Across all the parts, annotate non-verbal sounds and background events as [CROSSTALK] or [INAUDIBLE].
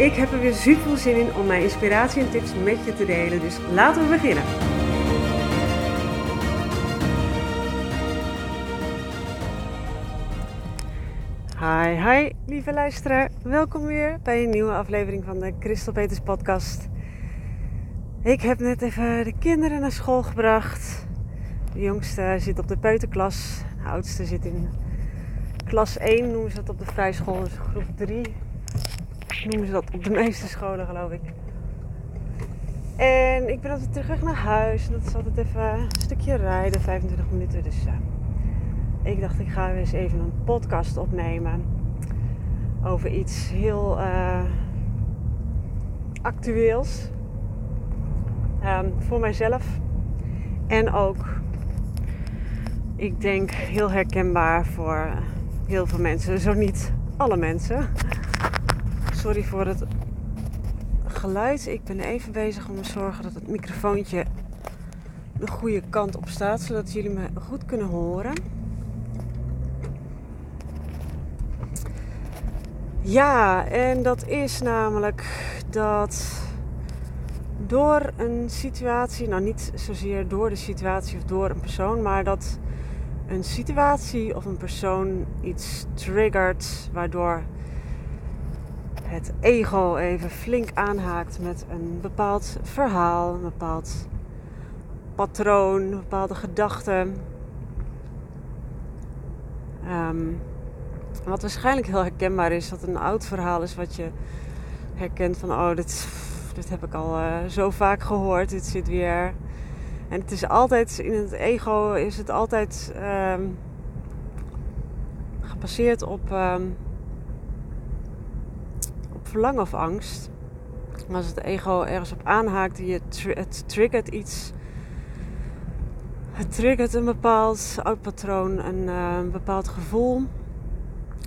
Ik heb er weer super veel zin in om mijn inspiratie en tips met je te delen, dus laten we beginnen. Hi, hi, lieve luisteraar. Welkom weer bij een nieuwe aflevering van de Christel Peters podcast. Ik heb net even de kinderen naar school gebracht. De jongste zit op de peuterklas. De oudste zit in klas 1, noemen ze dat op de vrijschool, dus groep 3 noemen ze dat op de meeste scholen, geloof ik. En ik ben altijd terug naar huis. En dat is altijd even een stukje rijden, 25 minuten. Dus uh, ik dacht, ik ga eens even een podcast opnemen. Over iets heel uh, actueels. Um, voor mijzelf. En ook, ik denk, heel herkenbaar voor heel veel mensen. Zo niet alle mensen. Sorry voor het geluid. Ik ben even bezig om te zorgen dat het microfoontje de goede kant op staat, zodat jullie me goed kunnen horen. Ja, en dat is namelijk dat door een situatie, nou niet zozeer door de situatie of door een persoon, maar dat een situatie of een persoon iets triggert waardoor het ego even flink aanhaakt met een bepaald verhaal, een bepaald patroon, een bepaalde gedachten. Ehm, wat waarschijnlijk heel herkenbaar is, dat een oud verhaal is wat je herkent van, oh, dit, dit heb ik al uh, zo vaak gehoord, dit zit weer. En het is altijd, in het ego is het altijd um, gebaseerd op um, verlangen of angst. Als het ego ergens op aanhaakt, je het triggert iets. Het triggert een bepaald oud patroon, een, uh, een bepaald gevoel,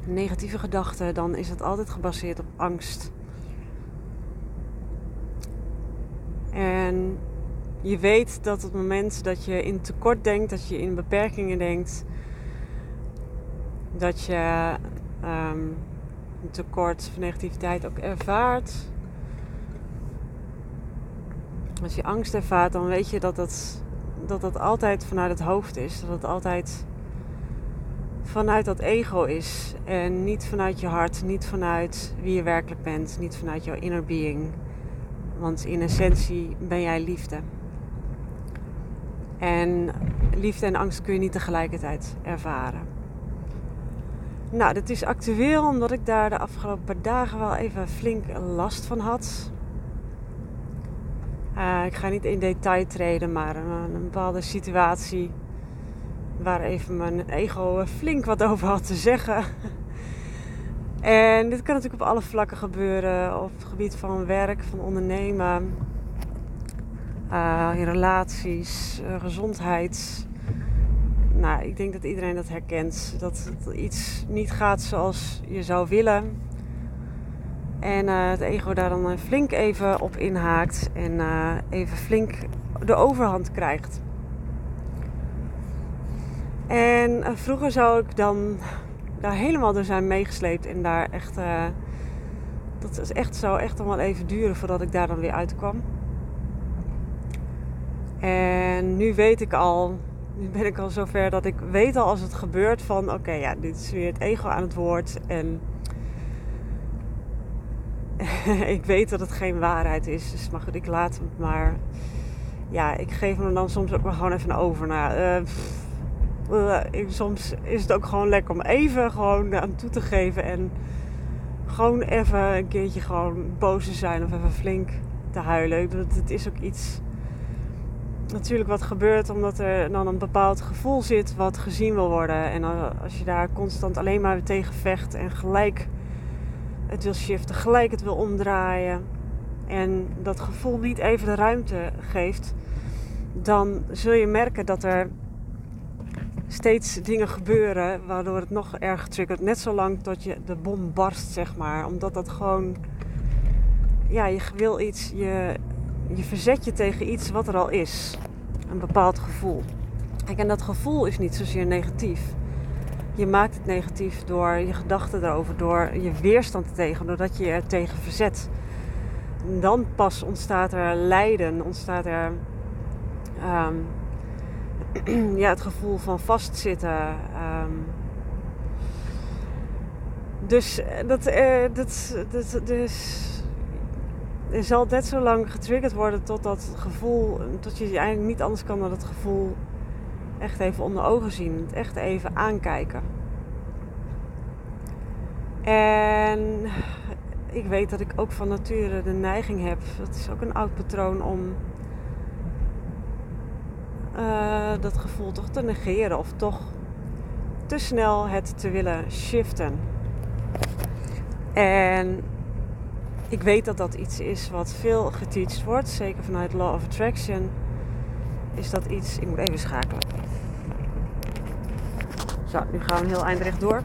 negatieve gedachte, dan is het altijd gebaseerd op angst. En je weet dat op het moment dat je in tekort denkt, dat je in beperkingen denkt, dat je een tekort of negativiteit ook ervaart. Als je angst ervaart, dan weet je dat dat, dat dat altijd vanuit het hoofd is. Dat het altijd vanuit dat ego is. En niet vanuit je hart, niet vanuit wie je werkelijk bent, niet vanuit jouw inner being. Want in essentie ben jij liefde. En liefde en angst kun je niet tegelijkertijd ervaren. Nou, dat is actueel omdat ik daar de afgelopen dagen wel even flink last van had. Uh, ik ga niet in detail treden, maar een, bepaalde situatie waar even mijn ego flink wat [LAUGHS] over had te zeggen. en dit kan natuurlijk op alle vlakken gebeuren. Op het gebied van werk, van ondernemen, in relaties, uh, gezondheid nou, ik denk dat iedereen dat herkent. Dat het iets niet gaat zoals je zou willen. En uh, het ego daar dan flink even op inhaakt en uh, even flink de overhand krijgt. En vroeger zou ik dan daar helemaal door zijn meegesleept en daar echt. dat is echt, zou echt wel even duren voordat ik daar dan weer uitkwam. En nu weet ik al nu ben ik al zover dat ik weet al als het gebeurt van oké, ja, dit is weer het ego aan het woord. En [LAUGHS] ik weet dat het geen waarheid is. Dus maar goed, ik laat het maar. Ja, ik geef hem dan soms ook maar gewoon even over. Nou, uh, soms is het ook gewoon lekker om even gewoon aan toe te geven. En gewoon even een keertje gewoon boos te zijn of even flink te huilen. Het is ook iets natuurlijk wat gebeurt omdat er dan een bepaald gevoel zit wat gezien wil worden. En als je daar constant alleen maar tegen vecht en gelijk het wil shiften, gelijk het wil omdraaien en dat gevoel niet even de ruimte geeft, dan zul je merken dat er steeds dingen gebeuren waardoor het nog erger triggert. Net zolang tot je de bom barst, zeg maar. Omdat dat gewoon, ja, je wil iets, je, je verzet je tegen iets wat er al is. Een bepaald gevoel. Kijk, en dat gevoel is niet zozeer negatief. Je maakt het negatief door je gedachten erover, door je weerstand tegen, doordat je er tegen verzet. Dan pas ontstaat er lijden, ontstaat er um, [CLEARS THROAT] ja, het gevoel van vastzitten. Um, dus dat, uh, dat, dat, dus er zal net zo lang getriggerd worden tot dat gevoel, tot je eigenlijk niet anders kan dan het gevoel echt even onder ogen zien, het echt even aankijken. En ik weet dat ik ook van nature de neiging heb, dat is ook een oud patroon om uh, dat gevoel toch te negeren of toch te snel het te willen shiften. En ik weet dat dat iets is wat veel geteacht wordt, zeker vanuit Law of Attraction. Is dat iets, ik moet even schakelen. Zo, nu gaan we heel eindrecht door.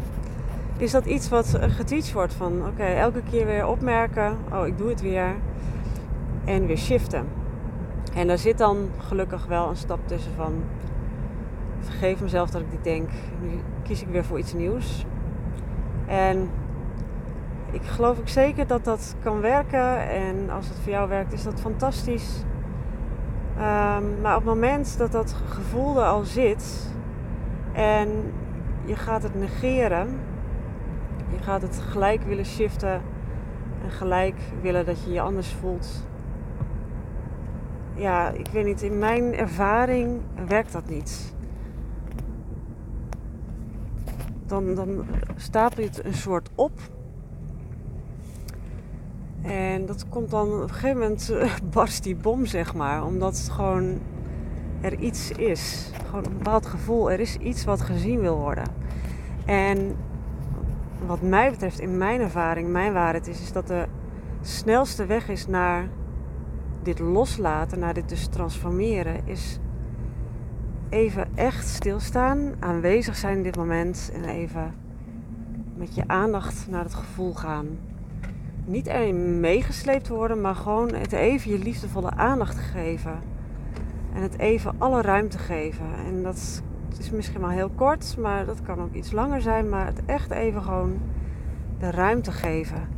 Is dat iets wat geteacht wordt van oké, elke keer weer opmerken, oh ik doe het weer. En weer shiften. En daar zit dan gelukkig wel een stap tussen van vergeef mezelf dat ik dit denk. Nu kies ik weer voor iets nieuws. En ik geloof ook zeker dat dat kan werken. En als het voor jou werkt, is dat fantastisch. Ehm, maar op het moment dat dat gevoel er al zit en je gaat het negeren, je gaat het gelijk willen shiften en gelijk willen dat je je anders voelt, ja, ik weet niet, in mijn ervaring werkt dat niet. Dan, dan je het een soort op. En dat komt dan op een gegeven moment uh, [LAUGHS] barst die bom, zeg maar. Omdat het gewoon er iets is. Gewoon een bepaald gevoel. Er is iets wat gezien wil worden. En wat mij betreft, in mijn ervaring, mijn waarheid is, is dat de snelste weg is naar dit loslaten, naar dit dus transformeren, is even echt stilstaan, aanwezig zijn in dit moment en even met je aandacht naar het gevoel gaan. Niet erin meegesleept worden, maar gewoon het even je liefdevolle aandacht geven. En het even alle ruimte geven. En dat is misschien wel heel kort, maar dat kan ook iets langer zijn. Maar het echt even gewoon de ruimte geven.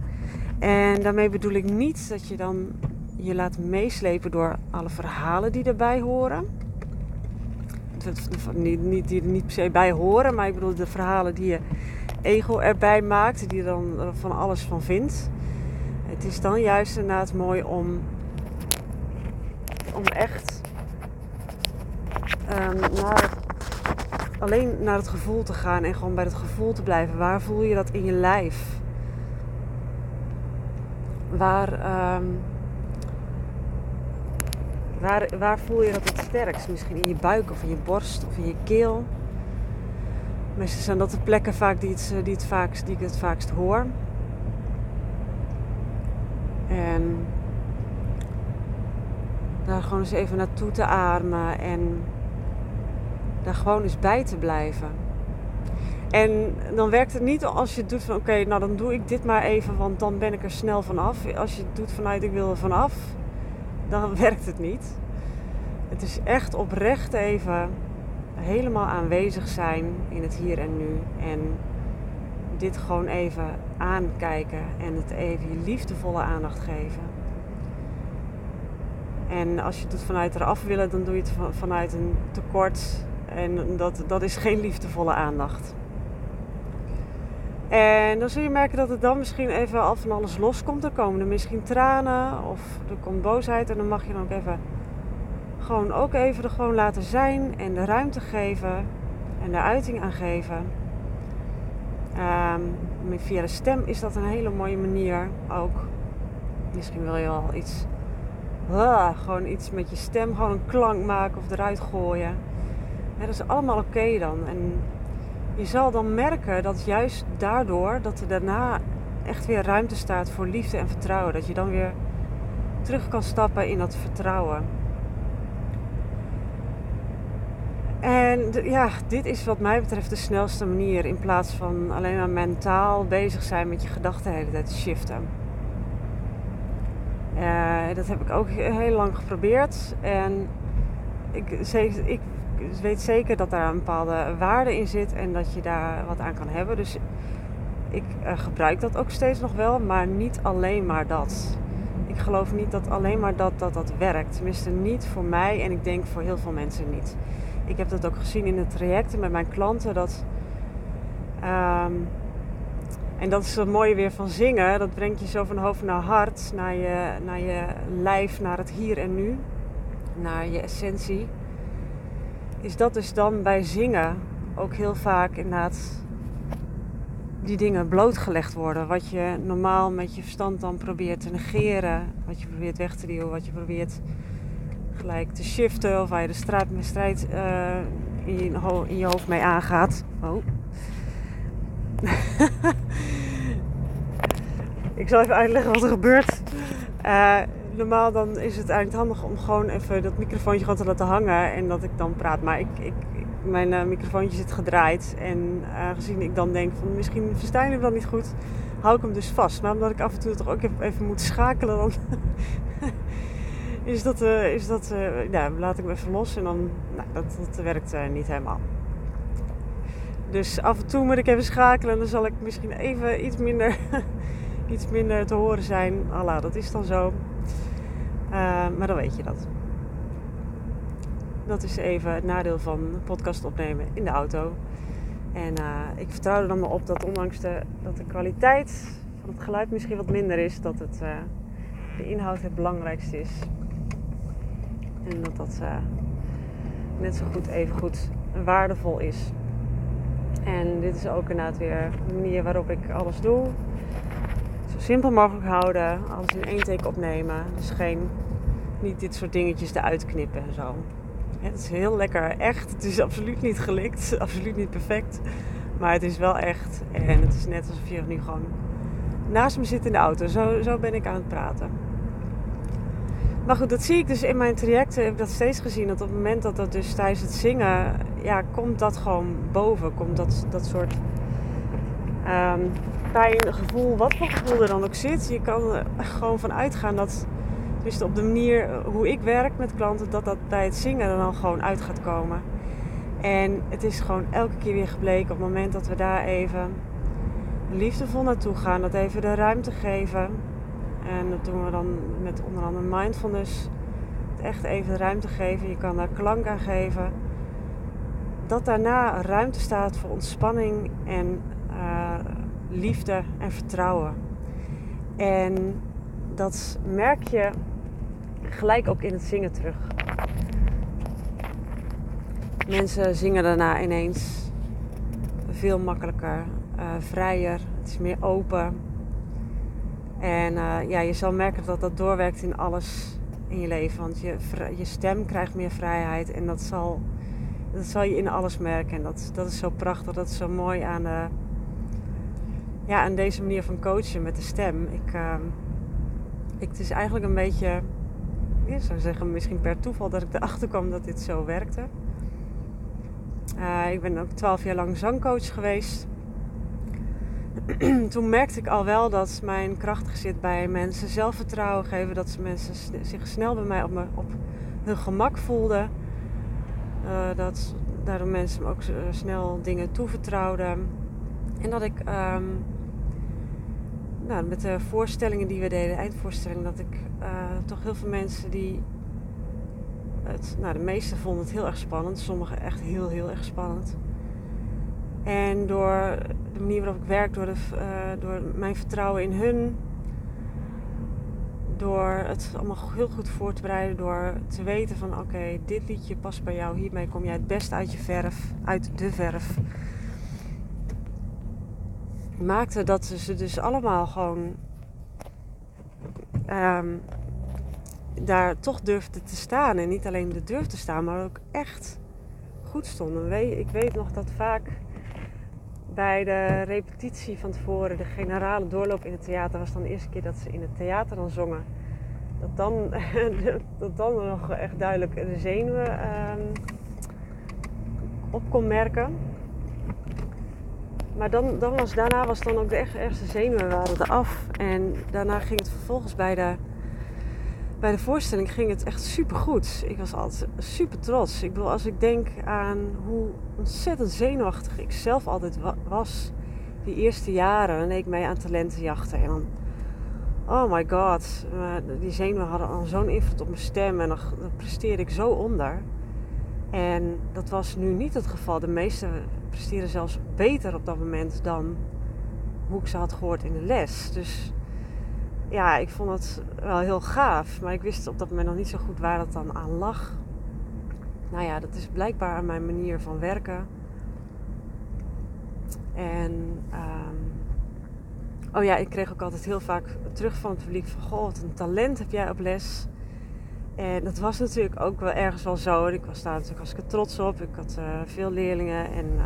En daarmee bedoel ik niet dat je dan je laat meeslepen door alle verhalen die erbij horen. Niet, niet, die er niet per se bij horen, maar ik bedoel de verhalen die je ego erbij maakt, die je dan van alles van vindt. Het is dan juist inderdaad mooi om, om echt naar, alleen naar het gevoel te gaan en gewoon bij het gevoel te blijven. Waar voel je dat in je lijf? Waar, um, Waar, waar voel je dat het sterkst? Misschien in je buik of in je borst of in je keel. Meestal zijn dat de plekken vaak die, het, die, het vaakst, die ik het vaakst hoor. En daar gewoon eens even naartoe te ademen en daar gewoon eens bij te blijven. En dan werkt het niet als je het doet van oké, nou dan doe ik dit maar even, want dan ben ik er snel vanaf. Als je het doet vanuit ik wil er vanaf, dan [LAUGHS] werkt het niet. Het is echt oprecht even helemaal aanwezig zijn in het hier en nu. En dit gewoon even aankijken en het even je liefdevolle aandacht geven. En als je het vanuit eraf willen, dan doe je het vanuit een tekort. En dat, dat is geen liefdevolle aandacht. En dan zul je merken dat het dan misschien even al van alles loskomt. Er komen er misschien tranen of er komt boosheid. En dan mag je dan ook even gewoon ook even er gewoon laten zijn en de ruimte geven en de uiting aan geven. Um, via de stem is dat een hele mooie manier ook. Misschien wil je wel iets, gewoon iets met je stem, gewoon een klank maken of eruit gooien. Dat is allemaal oké dan. En je zal dan merken dat juist daardoor dat er daarna echt weer ruimte staat voor liefde en vertrouwen. Dat je dan weer terug kan stappen in dat vertrouwen. En ja, dit is wat mij betreft de snelste manier in plaats van alleen maar mentaal bezig zijn met je gedachten de hele tijd te shiften. Uh, dat heb ik ook heel lang geprobeerd. En ik, ik weet zeker dat daar een bepaalde waarde in zit en dat je daar wat aan kan hebben. Dus ik uh, gebruik dat ook steeds nog wel, maar niet alleen maar dat. Ik geloof niet dat alleen maar dat dat, dat werkt. Tenminste, niet voor mij en ik denk voor heel veel mensen niet. Ik heb dat ook gezien in de trajecten met mijn klanten. Dat, um, en dat is het mooie weer van zingen. Dat brengt je zo van hoofd naar hart, naar je, naar je lijf, naar het hier en nu, naar je essentie. Is dat dus dan bij zingen ook heel vaak inderdaad die dingen blootgelegd worden. Wat je normaal met je verstand dan probeert te negeren. Wat je probeert weg te duwen. Wat je probeert gelijk te shiften. Of waar je de strijd, met strijd uh, in, je, hoofd mee aangaat. Oh. [LAUGHS] ik zal even uitleggen wat er gebeurt. Uh, normaal dan is het eigenlijk handig om gewoon even dat microfoontje gewoon te laten hangen en dat ik dan praat. Maar ik, ik, mijn uh, microfoontje zit gedraaid en aangezien ik dan denk van misschien versta je hem dan niet goed, hou ik hem dus vast. Maar omdat ik af en toe toch ook even, even moet schakelen, dan is dat, uh, is dat uh, ja, laat ik hem even los en dan, nou, dat, werkt niet helemaal. Dus af en toe moet ik even schakelen en dan zal ik misschien even iets minder, [LAUGHS] iets minder te horen zijn. Allah, dat is dan zo. Maar dan weet je dat. Dat is even het nadeel van podcast opnemen in de auto. En ik vertrouw er dan maar op dat ondanks de, dat de kwaliteit van het geluid misschien wat minder is, dat het, de inhoud het belangrijkste is. En dat dat net zo goed even goed waardevol is. En dit is ook inderdaad weer de manier waarop ik alles doe. Zo simpel mogelijk houden, alles in één take opnemen. Dus geen, niet dit soort dingetjes eruit knippen en zo. Het is heel lekker echt. Het is absoluut niet gelikt, [LAUGHS] absoluut niet perfect. Maar het is wel echt. En het is net alsof je nu gewoon naast me zit in de auto. Zo, zo ben ik aan het praten. Maar goed, dat zie ik dus in mijn trajecten. Heb ik dat steeds gezien. Dat op het moment dat dat dus tijdens het zingen. Ja, komt dat gewoon boven. Komt dat, dat soort um, pijn, gevoel. Wat voor gevoel er dan ook zit. Je kan er gewoon van uitgaan dat. Dus op de manier hoe ik werk met klanten. Dat dat bij het zingen er dan gewoon uit gaat komen. En het is gewoon elke keer weer gebleken. Op het moment dat we daar even liefdevol naartoe gaan. Dat even de ruimte geven en dat doen we dan met onder andere mindfulness. Het echt even ruimte geven. Je kan daar klank aan geven. Dat daarna ruimte staat voor ontspanning en uh, liefde en vertrouwen. En dat merk je gelijk ook in het zingen terug. Mensen zingen daarna ineens veel makkelijker, uh, vrijer. Het is meer open. En uh, ja, je zal merken dat dat doorwerkt in alles in je leven. Want je, je stem krijgt meer vrijheid en dat zal, dat zal je in alles merken. En dat, dat is zo prachtig, dat is zo mooi aan, de, ja, aan deze manier van coachen met de stem. Ik, uh, ik, het is eigenlijk een beetje, ik zou zeggen misschien per toeval dat ik erachter kwam dat dit zo werkte. Uh, ik ben ook twaalf jaar lang zangcoach geweest. [CLEARS THROAT] toen merkte ik al wel dat mijn kracht zit bij mensen zelfvertrouwen geven. Dat ze mensen zich snel bij mij op, me, op hun gemak voelden. Uh, dat daardoor mensen me ook uh, snel dingen toevertrouwden. En dat ik um, nou, met de voorstellingen die we deden, eindvoorstellingen, dat ik uh, toch heel veel mensen die. Het, nou, de meesten vonden het heel erg spannend, sommigen echt heel, heel erg spannend. En door de manier waarop ik werk, door, de, uh, door mijn vertrouwen in hun, door het allemaal heel goed voor te bereiden, door te weten van oké, dit liedje past bij jou, hiermee kom jij het best uit je verf, uit de verf. Maakte dat ze dus allemaal gewoon um, daar toch durfden te staan. En niet alleen de durfden te staan, maar ook echt goed stonden. Ik weet nog dat vaak bij de repetitie van tevoren, de generale doorloop in het theater, was dan de eerste keer dat ze in het theater dan zongen. Dat dan, [LAUGHS] dat dan nog echt duidelijk de zenuwen ehm, op kon merken. Maar dan, dan was, daarna was dan ook de echt, ergste zenuwen waren eraf. En daarna ging het vervolgens bij de, bij de voorstelling ging het echt super goed. Ik was altijd super trots. Ik bedoel, als ik denk aan hoe ontzettend zenuwachtig ik zelf altijd was. Die eerste jaren. Dan ik mee aan talentenjachten. En dan, oh my god. Die zenuwen hadden al zo'n invloed op mijn stem. En dan, dan presteerde ik zo onder. En dat was nu niet het geval. De meeste presteren zelfs beter op dat moment dan hoe ik ze had gehoord in de les. Dus ja, ik vond het wel heel gaaf. Maar ik wist op dat moment nog niet zo goed waar dat dan aan lag. Nou ja, dat is blijkbaar aan mijn manier van werken. En um, oh ja, ik kreeg ook altijd heel vaak terug van het publiek van... Goh, wat een talent heb jij op les. En dat was natuurlijk ook wel ergens wel zo. Ik was daar natuurlijk hartstikke trots op. Ik had uh, veel leerlingen en uh,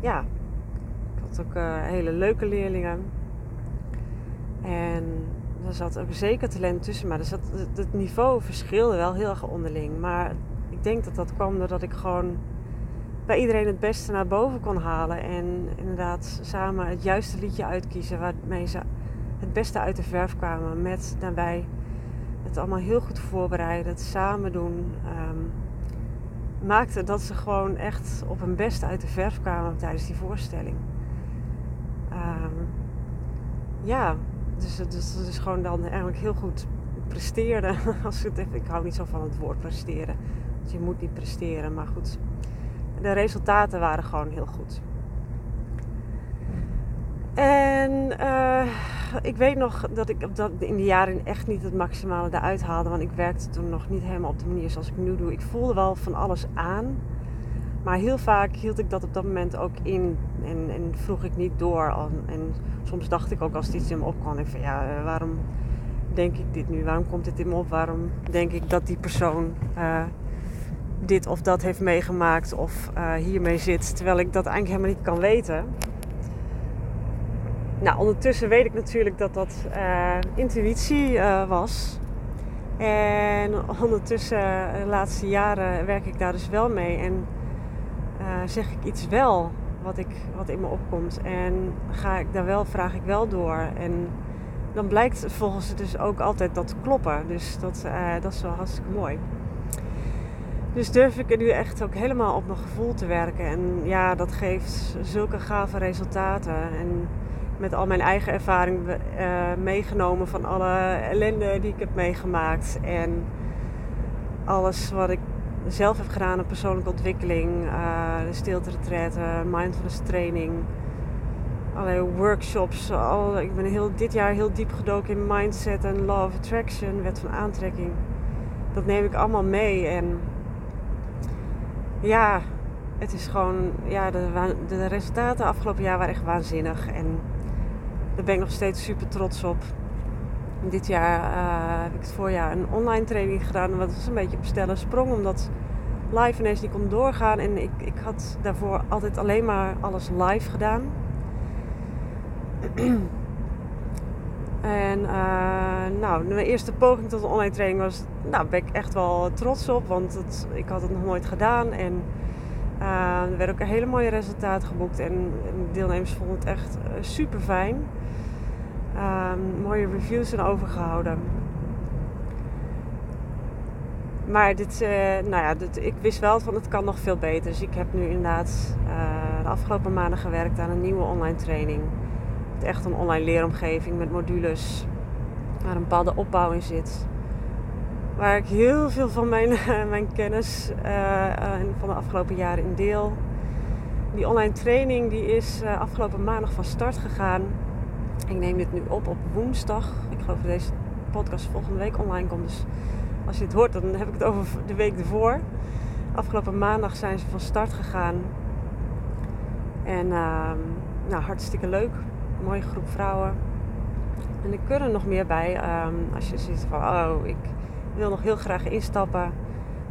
ja, ik had ook uh, hele leuke leerlingen. En er zat ook zeker talent tussen, maar er zat, het niveau verschilde wel heel erg onderling. Maar ik denk dat dat kwam doordat ik gewoon bij iedereen het beste naar boven kon halen. En inderdaad samen het juiste liedje uitkiezen waarmee ze het beste uit de verf kwamen. Met daarbij het allemaal heel goed voorbereiden, het samen doen. Um, maakte dat ze gewoon echt op hun beste uit de verf kwamen tijdens die voorstelling. Um, ja, dus het is dus, gewoon dan eigenlijk heel goed presteren. [LAUGHS] Als het, ik hou niet zo van het woord presteren. Want je moet niet presteren. Maar goed, de resultaten waren gewoon heel goed. En uh, ik weet nog dat ik dat in die jaren echt niet het maximale eruit haalde. Want ik werkte toen nog niet helemaal op de manier zoals ik nu doe. Ik voelde wel van alles aan. Maar heel vaak hield ik dat op dat moment ook in. En, en vroeg ik niet door. En soms dacht ik ook als iets in me opkwam. Ik van ja, eh, waarom denk ik dit nu? Waarom komt dit in me op? Waarom denk ik dat die persoon uh, dit of dat heeft meegemaakt of uh, hiermee zit? Terwijl ik dat eigenlijk helemaal niet kan weten. Nou, ondertussen weet ik natuurlijk dat dat uh, intuïtie uh, was. En ondertussen, de laatste jaren, werk ik daar dus wel mee. En zeg ik iets wel wat, ik, wat in me opkomt. En ga ik daar wel, vraag ik wel door. En dan blijkt volgens het dus ook altijd dat kloppen. Dus dat, dat is wel hartstikke mooi. Dus durf ik er nu echt ook helemaal op mijn gevoel te werken. En ja, dat geeft zulke gave resultaten. En met al mijn eigen ervaring uh, meegenomen van alle ellende die ik heb meegemaakt. En alles wat ik zelf heb gedaan aan persoonlijke ontwikkeling, uh, de stilte mindfulness training, allerlei workshops. Al, ik ben heel, dit jaar heel diep gedoken in mindset en law of attraction, wet van aantrekking. Dat neem ik allemaal mee en ja, het is gewoon, ja, de, de resultaten afgelopen jaar waren echt waanzinnig. En daar ben ik nog steeds super trots op. Dit jaar uh, heb ik het voorjaar een online training gedaan. Dat was een beetje op stellen sprong, omdat live ineens niet kon doorgaan. En ik, ik had daarvoor altijd alleen maar alles live gedaan. [CLEARS THROAT] en uh, nou, mijn eerste poging tot een online training was, nou, ben ik echt wel trots op, want het, ik had het nog nooit gedaan. En uh, er werden ook hele mooie resultaten geboekt en, en deelnemers vonden het echt super fijn um, mooie reviews zijn overgehouden. Maar dit, nou ja, dit, ik wist wel van het kan nog veel beter. Dus ik heb nu inderdaad de afgelopen maanden gewerkt aan een nieuwe online training. Echt een online leeromgeving met modules waar een bepaalde opbouw in zit. Waar ik heel veel van mijn, [LAUGHS] mijn kennis uh, van de afgelopen jaren in deel. Die online training die is afgelopen maandag van start gegaan. Ik neem dit nu op op woensdag. Ik geloof dat deze podcast volgende week online komt. Dus als je het hoort, dan heb ik het over de week ervoor. Afgelopen maandag zijn ze van start gegaan. En uh, nou, hartstikke leuk. Mooie groep vrouwen. En er kunnen nog meer bij. Um, als je ziet van, oh, ik wil nog heel graag instappen.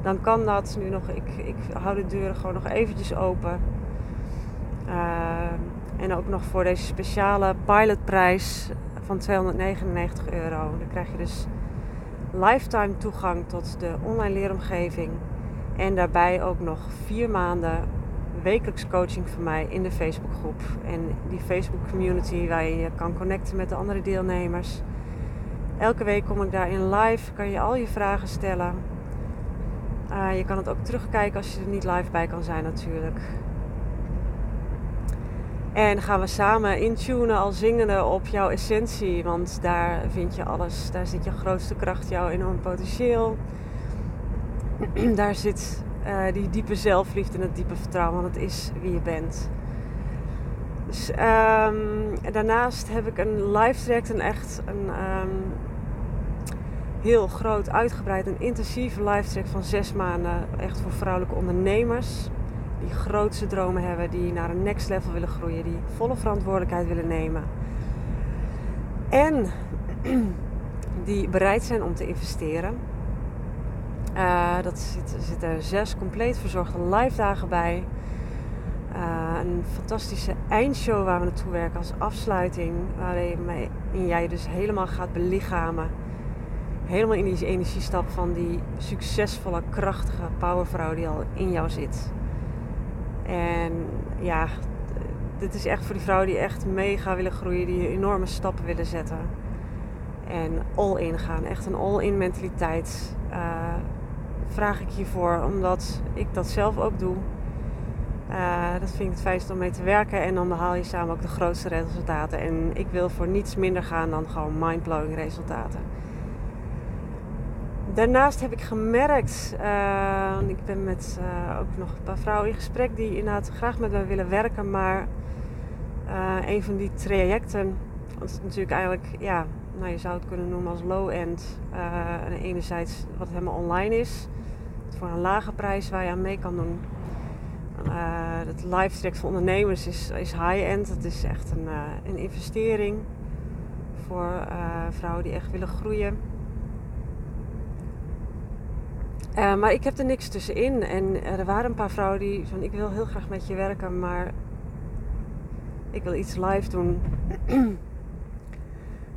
Dan kan dat nu nog. Ik, ik hou de deuren gewoon nog eventjes open. en ook nog voor deze speciale pilotprijs van 299 euro. Dan krijg je dus lifetime toegang tot de online leeromgeving. En daarbij ook nog vier maanden wekelijks coaching van mij in de Facebookgroep. En die Facebook community waar je kan connecten met de andere deelnemers. Elke week kom ik daarin live, kan je al je vragen stellen. Uh, je kan het ook terugkijken als je er niet live bij kan zijn natuurlijk. En gaan we samen intunen al zingende op jouw essentie. Want daar vind je alles. Daar zit je grootste kracht, jouw enorm potentieel. [CLEARS THROAT] daar zit uh, die diepe zelfliefde en het diepe vertrouwen. Want het is wie je bent. Dus um, daarnaast heb ik een live traject. Een echt een um, heel groot, uitgebreid en intensieve live traject van zes maanden. Echt voor vrouwelijke ondernemers die grootste dromen hebben, die naar een next level willen groeien, die volle verantwoordelijkheid willen nemen. En [CLEARS THROAT] die bereid zijn om te investeren. Uh, dat zit, zitten zes compleet verzorgde live dagen bij. Uh, een fantastische eindshow waar we naartoe werken als afsluiting. Waarin jij dus helemaal gaat belichamen. Helemaal in die energiestap van die succesvolle, krachtige powervrouw die al in jou zit. En ja, dit is echt voor die vrouwen die echt mega willen groeien, die enorme stappen willen zetten. En all in gaan, echt een all in mentaliteit. Uh, vraag ik hiervoor, omdat ik dat zelf ook doe. Uh, dat vind ik het fijnst om mee te werken en dan behaal je samen ook de grootste resultaten. En ik wil voor niets minder gaan dan gewoon mindblowing resultaten. Daarnaast heb ik gemerkt, uh, ik ben met uh, ook nog een paar vrouwen in gesprek die inderdaad graag met me willen werken, maar een van die trajecten, dat is natuurlijk eigenlijk, ja, nou je zou het kunnen noemen als low-end. en enerzijds wat helemaal online is, voor een lage prijs waar je aan mee kan doen. het live traject voor ondernemers is, is high-end, dat is echt een, een investering voor vrouwen die echt willen groeien. Maar ik heb er niks tussenin. En er waren een paar vrouwen die van ik wil heel graag met je werken, maar ik wil iets live doen. [CLEARS THROAT]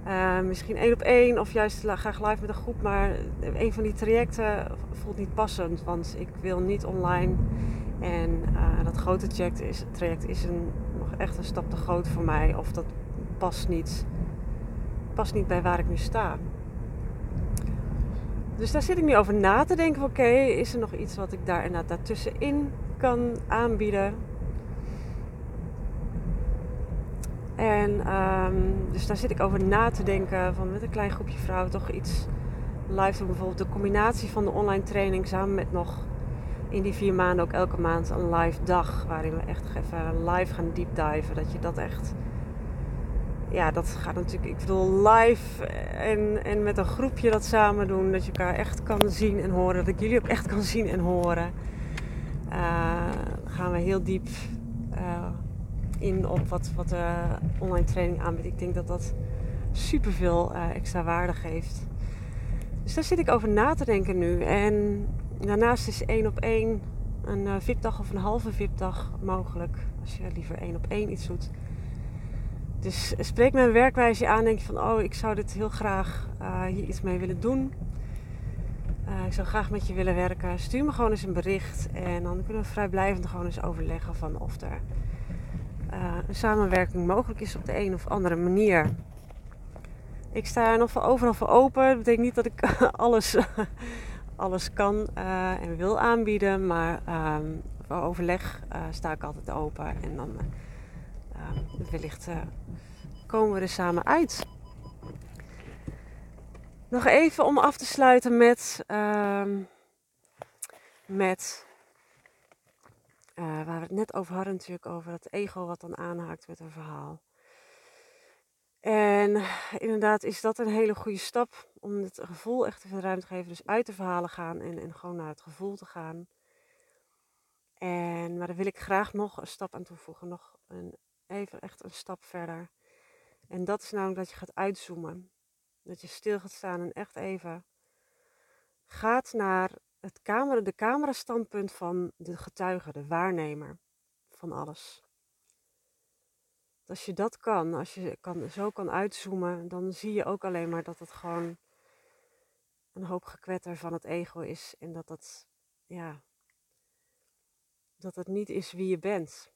uh, misschien één op één of juist graag live met een groep. Maar een van die trajecten voelt niet passend, want ik wil niet online. En uh, dat grote traject is, traject is een, nog echt een stap te groot voor mij. Of dat past niet, past niet bij waar ik nu sta. Dus daar zit ik nu over na te denken. Oké, is er nog iets wat ik daar inderdaad daartussenin kan aanbieden? En um, dus daar zit ik over na te denken. Van met een klein groepje vrouwen toch iets live doen. Bijvoorbeeld de combinatie van de online training samen met nog in die vier maanden ook elke maand een live dag. Waarin we echt even live gaan deep diven. Dat je dat echt ja, dat gaat natuurlijk, ik bedoel, live en, en met een groepje dat samen doen. Dat je elkaar echt kan zien en horen. Dat ik jullie ook echt kan zien en horen. Uh, gaan we heel diep in op wat, wat de online training aanbiedt. Ik denk dat dat superveel uh, extra waarde geeft. Dus daar zit ik over na te denken nu. En daarnaast is één op één een VIP-dag of een halve VIP-dag mogelijk. Als je liever één op één iets doet. Dus spreek mijn werkwijze aan. Denk je van, oh, ik zou dit heel graag hier iets mee willen doen. Ik zou graag met je willen werken. Stuur me gewoon eens een bericht. En dan kunnen we vrijblijvend gewoon eens overleggen van of er een samenwerking mogelijk is op de een of andere manier. Ik sta er nog voor overal voor open. Dat betekent niet dat ik [LAUGHS] alles, [LAUGHS] alles kan en wil aanbieden. Maar um, voor overleg sta ik altijd open. En dan uh, wellicht komen we er samen uit. Nog even om af te sluiten met, uh, met uh, waar we het net over hadden natuurlijk, over dat ego wat dan aanhaakt met een verhaal. En inderdaad is dat een hele goede stap om het gevoel echt even ruimte te geven. Dus uit de verhalen gaan en, en gewoon naar het gevoel te gaan. En, maar daar wil ik graag nog een stap aan toevoegen. Nog een even echt een stap verder. En dat is namelijk dat je gaat uitzoomen. Dat je stil gaat staan en echt even gaat naar het camera, de camerastandpunt van de getuige, de waarnemer van alles. Als je dat kan, als je kan, zo kan uitzoomen, dan zie je ook alleen maar dat het gewoon een hoop gekwetter van het ego is. En dat dat, ja, dat het niet is wie je bent.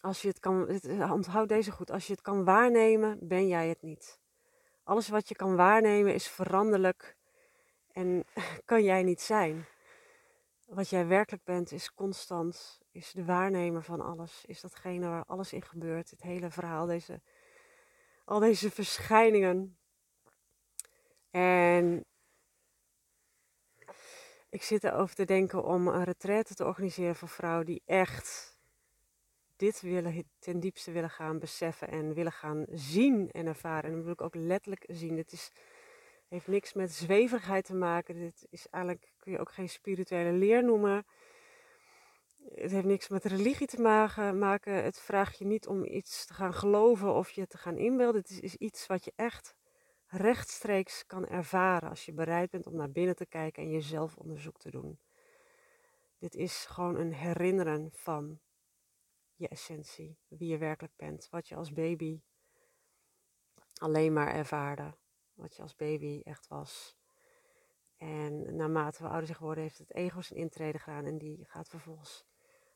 Als je het kan, onthoud deze goed, als je het kan waarnemen, ben jij het niet. Alles wat je kan waarnemen is veranderlijk en [LAUGHS] kan jij niet zijn. Wat jij werkelijk bent is constant, is de waarnemer van alles, is datgene waar alles in gebeurt, het hele verhaal, deze, al deze verschijningen. En ik zit erover te denken om een retraite te organiseren voor vrouwen die echt dit willen, ten diepste willen gaan beseffen en willen gaan zien en ervaren. En dan wil ik ook letterlijk zien. Het is, heeft niks met zweverigheid te maken. Dit is eigenlijk, kun je ook geen spirituele leer noemen. Het heeft niks met religie te maken. Het vraagt je niet om iets te gaan geloven of je te gaan inbeelden. Het is, iets wat je echt rechtstreeks kan ervaren als je bereid bent om naar binnen te kijken en jezelf onderzoek te doen. Dit is gewoon een herinneren van je essentie, wie je werkelijk bent, wat je als baby alleen maar ervaarde, wat je als baby echt was. En naarmate we ouder zijn geworden, heeft het ego zijn intrede gedaan en die gaat vervolgens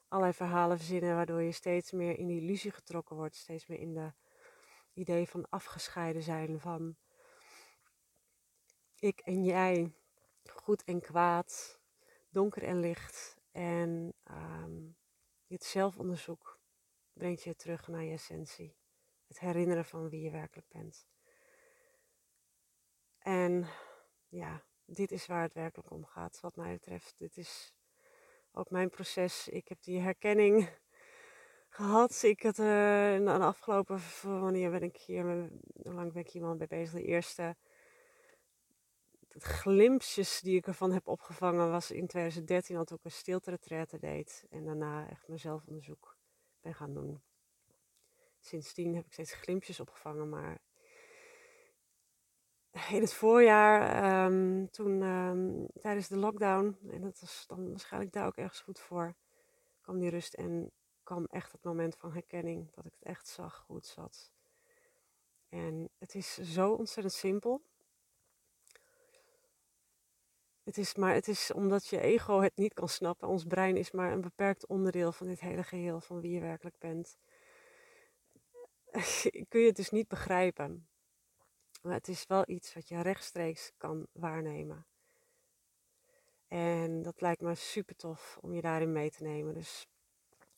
allerlei verhalen verzinnen, waardoor je steeds meer in die illusie getrokken wordt, steeds meer in de idee van afgescheiden zijn van ik en jij, goed en kwaad, donker en licht. En um, dit zelfonderzoek brengt je terug naar je essentie. Het herinneren van wie je werkelijk bent. En ja, dit is waar het werkelijk om gaat, wat mij betreft. Dit is ook mijn proces. Ik heb die herkenning [LAUGHS] gehad. Ik had uh, de afgelopen, wanneer ben ik hier, hoe lang ben ik hier mee bezig? De eerste glimpjes die ik ervan heb opgevangen was in 2013 dat ik een stilte deed. En daarna echt mezelf onderzoek ben gaan doen. Sindsdien heb ik steeds glimpjes opgevangen, maar [LAUGHS] in het voorjaar, ehm, toen um, tijdens de lockdown, en dat was dan waarschijnlijk daar ook ergens goed voor, kwam die rust en kwam echt het moment van herkenning, dat ik het echt zag hoe het zat. En het is zo ontzettend simpel. Het is maar, het is omdat je ego het niet kan snappen. Ons brein is maar een beperkt onderdeel van dit hele geheel, van wie je werkelijk bent. [LAUGHS] Kun je het dus niet begrijpen. Maar het is wel iets wat je rechtstreeks kan waarnemen. En dat lijkt me super tof om je daarin mee te nemen. Dus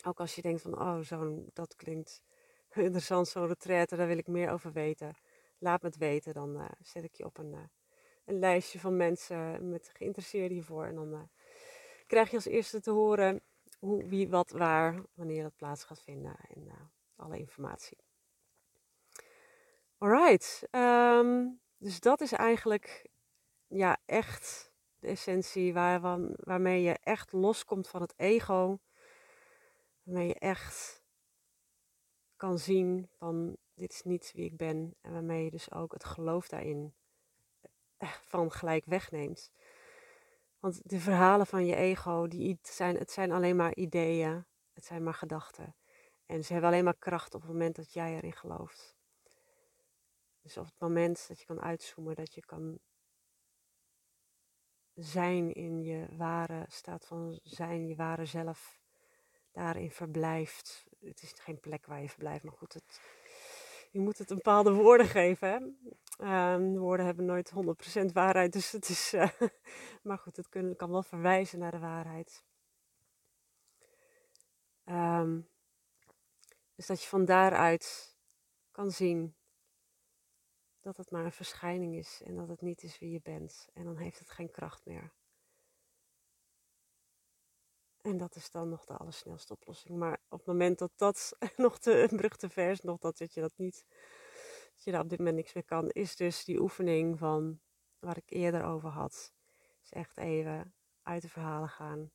ook als je denkt van, oh, zo'n, dat klinkt [LAUGHS] interessant, zo'n retraite, daar wil ik meer over weten. Laat me het weten, dan uh, zet ik je op een... Uh, een lijstje van mensen met geïnteresseerden hiervoor. En dan uh, krijg je als eerste te horen hoe, wie, wat, waar, wanneer dat plaats gaat vinden en alle informatie. Alright, um, dus dat is eigenlijk ja, echt de essentie waar, waarmee je echt loskomt van het ego. Waarmee je echt kan zien van dit is niet wie ik ben. En waarmee je dus ook het geloof daarin van gelijk wegneemt. Want de verhalen van je ego, die zijn, het zijn alleen maar ideeën, het zijn maar gedachten. En ze hebben alleen maar kracht op het moment dat jij erin gelooft. Dus op het moment dat je kan uitzoomen, dat je kan zijn in je ware staat van zijn, je ware zelf, daarin verblijft. Het is geen plek waar je verblijft, maar goed, het, je moet het een bepaalde woorden geven. Hè? Um, woorden hebben nooit 100% waarheid, dus het is. Uh, [LAUGHS] maar goed, het kun, kan wel verwijzen naar de waarheid. Um, dus dat je van daaruit kan zien dat het maar een verschijning is en dat het niet is wie je bent. En dan heeft het geen kracht meer. En dat is dan nog de allersnelste oplossing. Maar op het moment dat dat [LAUGHS] nog te, een brug te ver is, nog dat, dat je dat niet, dat je daar op dit moment niks meer kan, is dus die oefening van waar ik eerder over had. Is echt even uit de verhalen gaan.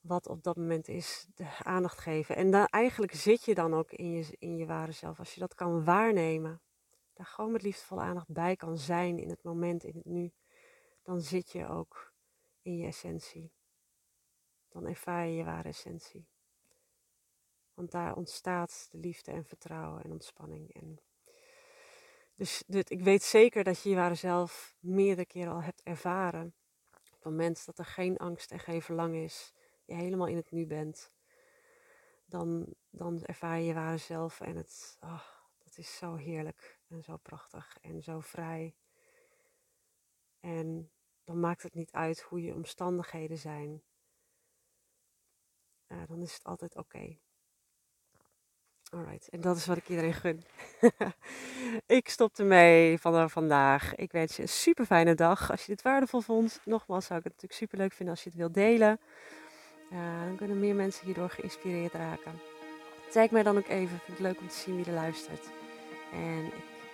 Wat op dat moment is, de aandacht geven. En dan, eigenlijk zit je dan ook in je, in je ware zelf. Als je dat kan waarnemen, daar gewoon met liefdevolle aandacht bij kan zijn in het moment, in het nu, dan zit je ook in je essentie dan ervaar je je ware essentie. Want daar ontstaat de liefde en vertrouwen en ontspanning. En dus dit, ik weet zeker dat je je ware zelf meerdere keren al hebt ervaren. Op het moment dat er geen angst en geen verlangen is, je helemaal in het nu bent, dan, dan ervaar je je ware zelf en het, oh, dat is zo heerlijk en zo prachtig en zo vrij. En dan maakt het niet uit hoe je omstandigheden zijn. Uh, dan is het altijd oké. Okay. Alright, en dat is wat ik iedereen gun. [LAUGHS] ik stop ermee van vandaag. Ik wens je een super fijne dag. Als je dit waardevol vond, nogmaals zou ik het natuurlijk super leuk vinden als je het wilt delen. Uh, dan kunnen meer mensen hierdoor geïnspireerd raken. Zeg mij dan ook even, vind het leuk om te zien wie er luistert. En ik